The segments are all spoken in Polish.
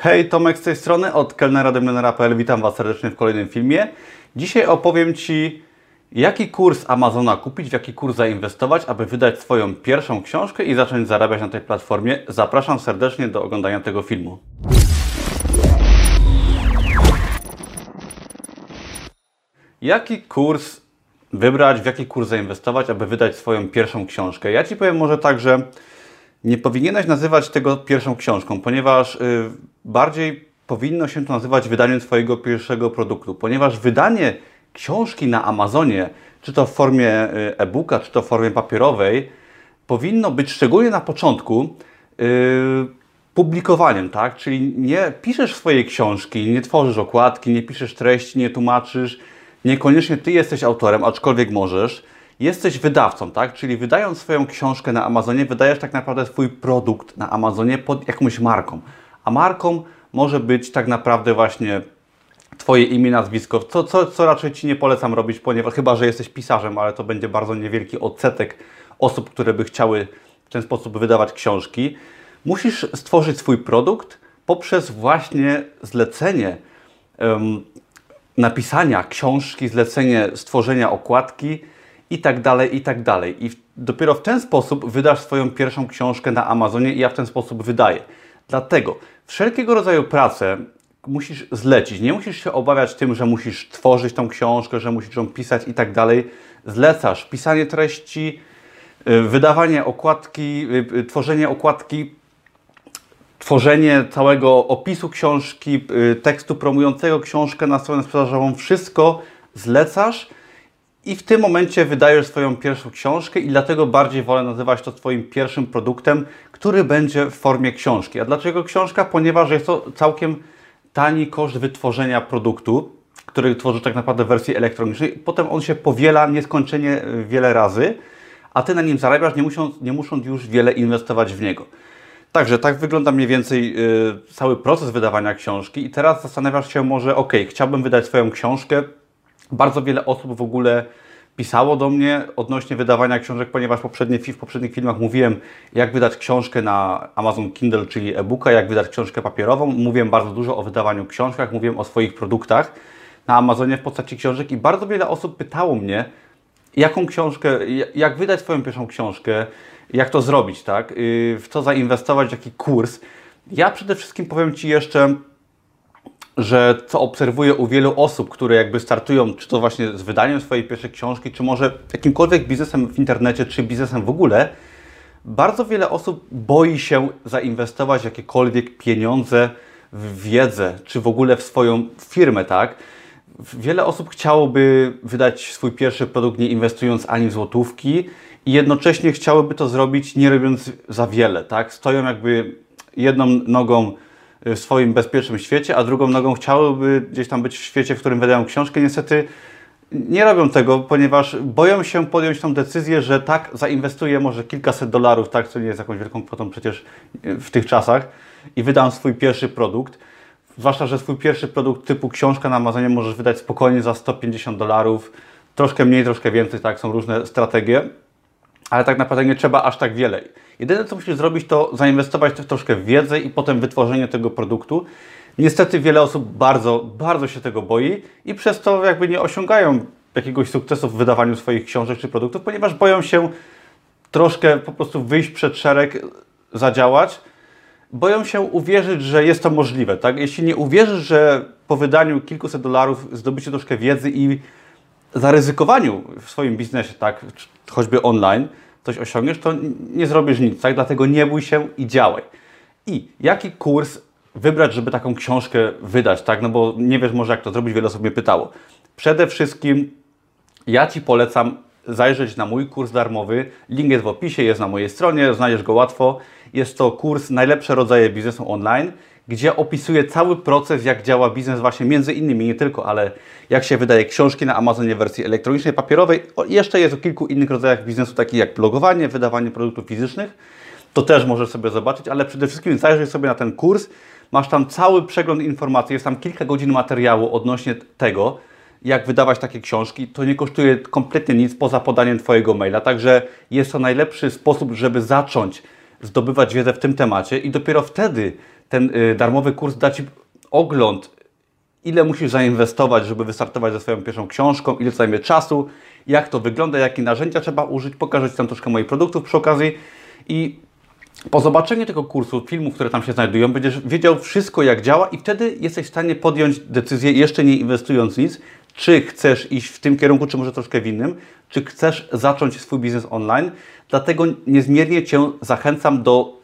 Hej, Tomek z tej strony od kelnera Witam Was serdecznie w kolejnym filmie. Dzisiaj opowiem Ci, jaki kurs Amazona kupić, w jaki kurs zainwestować, aby wydać swoją pierwszą książkę i zacząć zarabiać na tej platformie. Zapraszam serdecznie do oglądania tego filmu. Jaki kurs wybrać, w jaki kurs zainwestować, aby wydać swoją pierwszą książkę? Ja Ci powiem może tak, że nie powinieneś nazywać tego pierwszą książką, ponieważ y, bardziej powinno się to nazywać wydaniem Twojego pierwszego produktu, ponieważ wydanie książki na Amazonie, czy to w formie y, e-booka, czy to w formie papierowej, powinno być szczególnie na początku yy, publikowaniem, tak? Czyli nie piszesz swojej książki, nie tworzysz okładki, nie piszesz treści, nie tłumaczysz, niekoniecznie Ty jesteś autorem, aczkolwiek możesz jesteś wydawcą, tak? Czyli wydając swoją książkę na Amazonie, wydajesz tak naprawdę swój produkt na Amazonie pod jakąś marką. A marką może być tak naprawdę właśnie Twoje imię, nazwisko, co, co, co raczej Ci nie polecam robić, ponieważ chyba, że jesteś pisarzem, ale to będzie bardzo niewielki odsetek osób, które by chciały w ten sposób wydawać książki. Musisz stworzyć swój produkt poprzez właśnie zlecenie um, napisania książki, zlecenie stworzenia okładki, i tak dalej, i tak dalej. I dopiero w ten sposób wydasz swoją pierwszą książkę na Amazonie i ja w ten sposób wydaję. Dlatego wszelkiego rodzaju pracę musisz zlecić. Nie musisz się obawiać tym, że musisz tworzyć tą książkę, że musisz ją pisać i tak dalej. Zlecasz pisanie treści, y, wydawanie okładki, y, y, tworzenie okładki, tworzenie całego opisu książki, tekstu promującego książkę na stronę sprzedażową. Wszystko zlecasz i w tym momencie wydajesz swoją pierwszą książkę i dlatego bardziej wolę nazywać to Twoim pierwszym produktem, który będzie w formie książki. A dlaczego książka? Ponieważ jest to całkiem tani koszt wytworzenia produktu, który tworzy tak naprawdę w wersji elektronicznej. Potem on się powiela nieskończenie e, wiele razy, a Ty na nim zarabiasz, nie musząc, nie musząc już wiele inwestować w niego. Także tak wygląda mniej więcej yy, cały proces wydawania książki i teraz zastanawiasz się może, ok, chciałbym wydać swoją książkę, bardzo wiele osób w ogóle pisało do mnie odnośnie wydawania książek, ponieważ poprzednie, w poprzednich filmach mówiłem, jak wydać książkę na Amazon Kindle, czyli e-booka, jak wydać książkę papierową. Mówiłem bardzo dużo o wydawaniu książkach, mówiłem o swoich produktach na Amazonie w postaci książek i bardzo wiele osób pytało mnie, jaką książkę, jak wydać swoją pierwszą książkę, jak to zrobić, tak? Y, w co zainwestować, jaki kurs. Ja przede wszystkim powiem Ci jeszcze, że co obserwuję u wielu osób, które jakby startują, czy to właśnie z wydaniem swojej pierwszej książki, czy może jakimkolwiek biznesem w internecie, czy biznesem w ogóle, bardzo wiele osób boi się zainwestować jakiekolwiek pieniądze w wiedzę, czy w ogóle w swoją firmę, tak? Wiele osób chciałoby wydać swój pierwszy produkt nie inwestując ani w złotówki i jednocześnie chciałyby to zrobić nie robiąc za wiele, tak? Stoją jakby jedną nogą w swoim bezpiecznym świecie, a drugą nogą chciałyby gdzieś tam być w świecie, w którym wydają książkę. Niestety nie robią tego, ponieważ boją się podjąć tą decyzję, że tak, zainwestuję może kilkaset dolarów, tak, co nie jest jakąś wielką kwotą przecież w tych czasach i wydam swój pierwszy produkt. Zwłaszcza, że swój pierwszy produkt typu książka na Amazonie możesz wydać spokojnie za 150 dolarów, troszkę mniej, troszkę więcej, tak, są różne strategie, ale tak naprawdę nie trzeba aż tak wiele. Jedyne, co musisz zrobić, to zainwestować w troszkę w wiedzę i potem wytworzenie tego produktu. Niestety wiele osób bardzo, bardzo się tego boi i przez to jakby nie osiągają jakiegoś sukcesu w wydawaniu swoich książek czy produktów, ponieważ boją się troszkę po prostu wyjść przed szereg, zadziałać. Boją się uwierzyć, że jest to możliwe. Tak? Jeśli nie uwierzysz, że po wydaniu kilkuset dolarów zdobycie troszkę wiedzy i zaryzykowaniu w swoim biznesie, tak, choćby online, coś osiągniesz, to nie zrobisz nic, tak? Dlatego nie bój się i działaj. I jaki kurs wybrać, żeby taką książkę wydać, tak? No bo nie wiesz może jak to zrobić, wiele osób mnie pytało. Przede wszystkim ja Ci polecam zajrzeć na mój kurs darmowy. Link jest w opisie, jest na mojej stronie, znajdziesz go łatwo. Jest to kurs Najlepsze rodzaje biznesu online gdzie opisuje cały proces, jak działa biznes właśnie między innymi, nie tylko, ale jak się wydaje książki na Amazonie w wersji elektronicznej, papierowej. Jeszcze jest o kilku innych rodzajach biznesu, takich jak blogowanie, wydawanie produktów fizycznych. To też możesz sobie zobaczyć, ale przede wszystkim zajrzyj sobie na ten kurs. Masz tam cały przegląd informacji, jest tam kilka godzin materiału odnośnie tego, jak wydawać takie książki. To nie kosztuje kompletnie nic poza podaniem Twojego maila, także jest to najlepszy sposób, żeby zacząć zdobywać wiedzę w tym temacie i dopiero wtedy ten y, darmowy kurs da Ci ogląd, ile musisz zainwestować, żeby wystartować ze swoją pierwszą książką, ile zajmie czasu, jak to wygląda, jakie narzędzia trzeba użyć, pokażę Ci tam troszkę moich produktów przy okazji. I po zobaczeniu tego kursu, filmów, które tam się znajdują, będziesz wiedział wszystko, jak działa, i wtedy jesteś w stanie podjąć decyzję, jeszcze nie inwestując nic, czy chcesz iść w tym kierunku, czy może troszkę w innym, czy chcesz zacząć swój biznes online. Dlatego niezmiernie Cię zachęcam do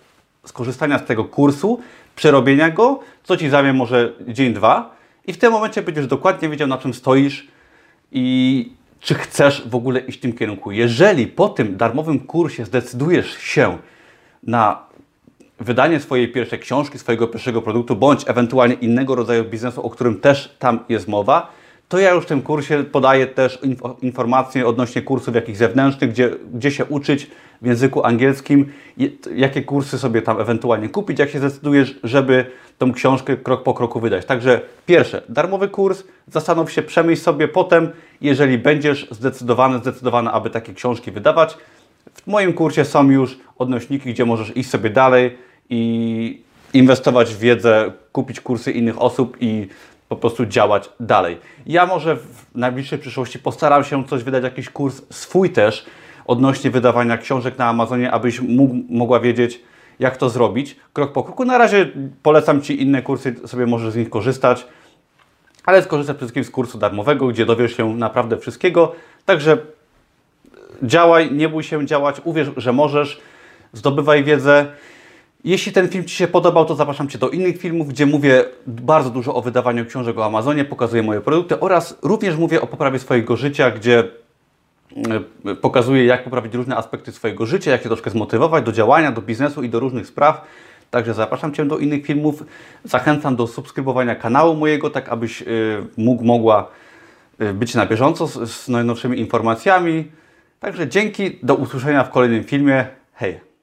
skorzystania z tego kursu, przerobienia go, co Ci zajmie może dzień, dwa, i w tym momencie będziesz dokładnie wiedział, na czym stoisz i czy chcesz w ogóle iść w tym kierunku. Jeżeli po tym darmowym kursie zdecydujesz się na wydanie swojej pierwszej książki, swojego pierwszego produktu, bądź ewentualnie innego rodzaju biznesu, o którym też tam jest mowa, to ja już w tym kursie podaję też informacje odnośnie kursów jakichś zewnętrznych, gdzie, gdzie się uczyć w języku angielskim, jakie kursy sobie tam ewentualnie kupić, jak się zdecydujesz, żeby tą książkę krok po kroku wydać. Także pierwsze, darmowy kurs, zastanów się, przemyśl sobie potem, jeżeli będziesz zdecydowany, zdecydowana, aby takie książki wydawać. W moim kursie są już odnośniki, gdzie możesz iść sobie dalej i inwestować w wiedzę, kupić kursy innych osób i po prostu działać dalej. Ja może w najbliższej przyszłości postaram się coś wydać, jakiś kurs swój też odnośnie wydawania książek na Amazonie, abyś mógł, mogła wiedzieć, jak to zrobić krok po kroku. Na razie polecam Ci inne kursy, sobie możesz z nich korzystać, ale skorzystaj przede wszystkim z kursu darmowego, gdzie dowiesz się naprawdę wszystkiego. Także działaj, nie bój się działać, uwierz, że możesz, zdobywaj wiedzę. Jeśli ten film Ci się podobał, to zapraszam Cię do innych filmów, gdzie mówię bardzo dużo o wydawaniu książek o Amazonie, pokazuję moje produkty oraz również mówię o poprawie swojego życia, gdzie e, pokazuję, jak poprawić różne aspekty swojego życia, jak się troszkę zmotywować do działania, do biznesu i do różnych spraw. Także zapraszam Cię do innych filmów. Zachęcam do subskrybowania kanału mojego, tak abyś e, mógł, mogła e, być na bieżąco z, z najnowszymi informacjami. Także dzięki, do usłyszenia w kolejnym filmie. Hej!